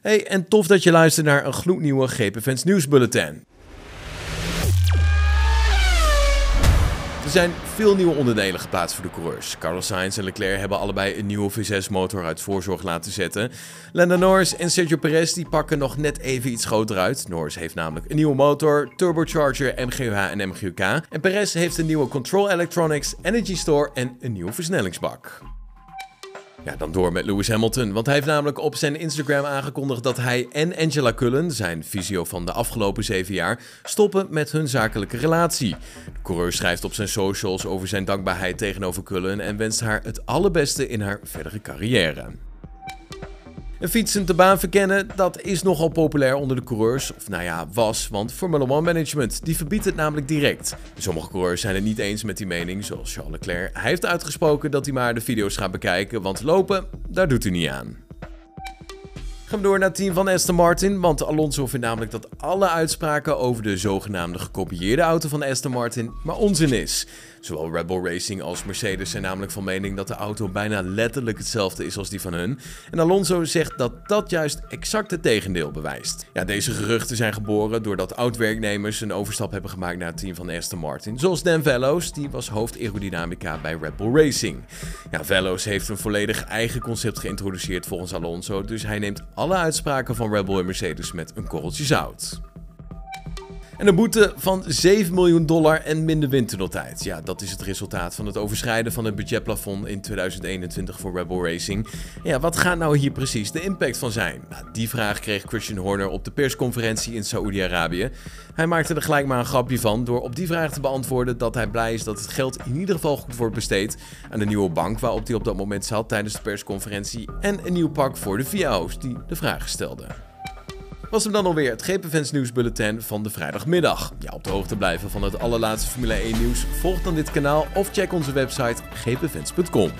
Hey, en tof dat je luistert naar een gloednieuwe GP Fans nieuwsbulletin. Er zijn veel nieuwe onderdelen geplaatst voor de coureurs. Carlos Sainz en Leclerc hebben allebei een nieuwe V6-motor uit voorzorg laten zetten. Lando Norris en Sergio Perez die pakken nog net even iets groter uit. Norris heeft namelijk een nieuwe motor, turbocharger, MGUH en MGUK. En Perez heeft een nieuwe Control Electronics, Energy Store en een nieuwe versnellingsbak. Ja, dan door met Lewis Hamilton, want hij heeft namelijk op zijn Instagram aangekondigd dat hij en Angela Cullen, zijn visio van de afgelopen zeven jaar, stoppen met hun zakelijke relatie. De coureur schrijft op zijn socials over zijn dankbaarheid tegenover Cullen en wenst haar het allerbeste in haar verdere carrière. Een fietsend de baan verkennen, dat is nogal populair onder de coureurs. Of nou ja, was, want Formula One Management die verbiedt het namelijk direct. Sommige coureurs zijn het niet eens met die mening, zoals Charles Leclerc. Hij heeft uitgesproken dat hij maar de video's gaat bekijken, want lopen, daar doet hij niet aan. Gaan door naar het team van Aston Martin, want Alonso vindt namelijk dat alle uitspraken over de zogenaamde gekopieerde auto van Aston Martin maar onzin is. Zowel Red Bull Racing als Mercedes zijn namelijk van mening dat de auto bijna letterlijk hetzelfde is als die van hun. En Alonso zegt dat dat juist exact het tegendeel bewijst. Ja, deze geruchten zijn geboren doordat oud-werknemers een overstap hebben gemaakt naar het team van Aston Martin. Zoals Dan Vellows, die was hoofd aerodynamica bij Red Bull Racing. Ja, heeft een volledig eigen concept geïntroduceerd volgens Alonso, dus hij neemt alle uitspraken van Red Bull en Mercedes met een korreltje zout. En een boete van 7 miljoen dollar en minder windtunneltijd. Ja, dat is het resultaat van het overschrijden van het budgetplafond in 2021 voor Rebel Racing. Ja, wat gaat nou hier precies de impact van zijn? Nou, die vraag kreeg Christian Horner op de persconferentie in Saoedi-Arabië. Hij maakte er gelijk maar een grapje van door op die vraag te beantwoorden dat hij blij is dat het geld in ieder geval goed wordt besteed aan de nieuwe bank waarop hij op dat moment zat tijdens de persconferentie en een nieuw pak voor de VIAO's die de vragen stelden was hem dan alweer het GP nieuwsbulletin van de vrijdagmiddag. Ja, op de hoogte blijven van het allerlaatste Formule 1 nieuws, volg dan dit kanaal of check onze website gpfans.com.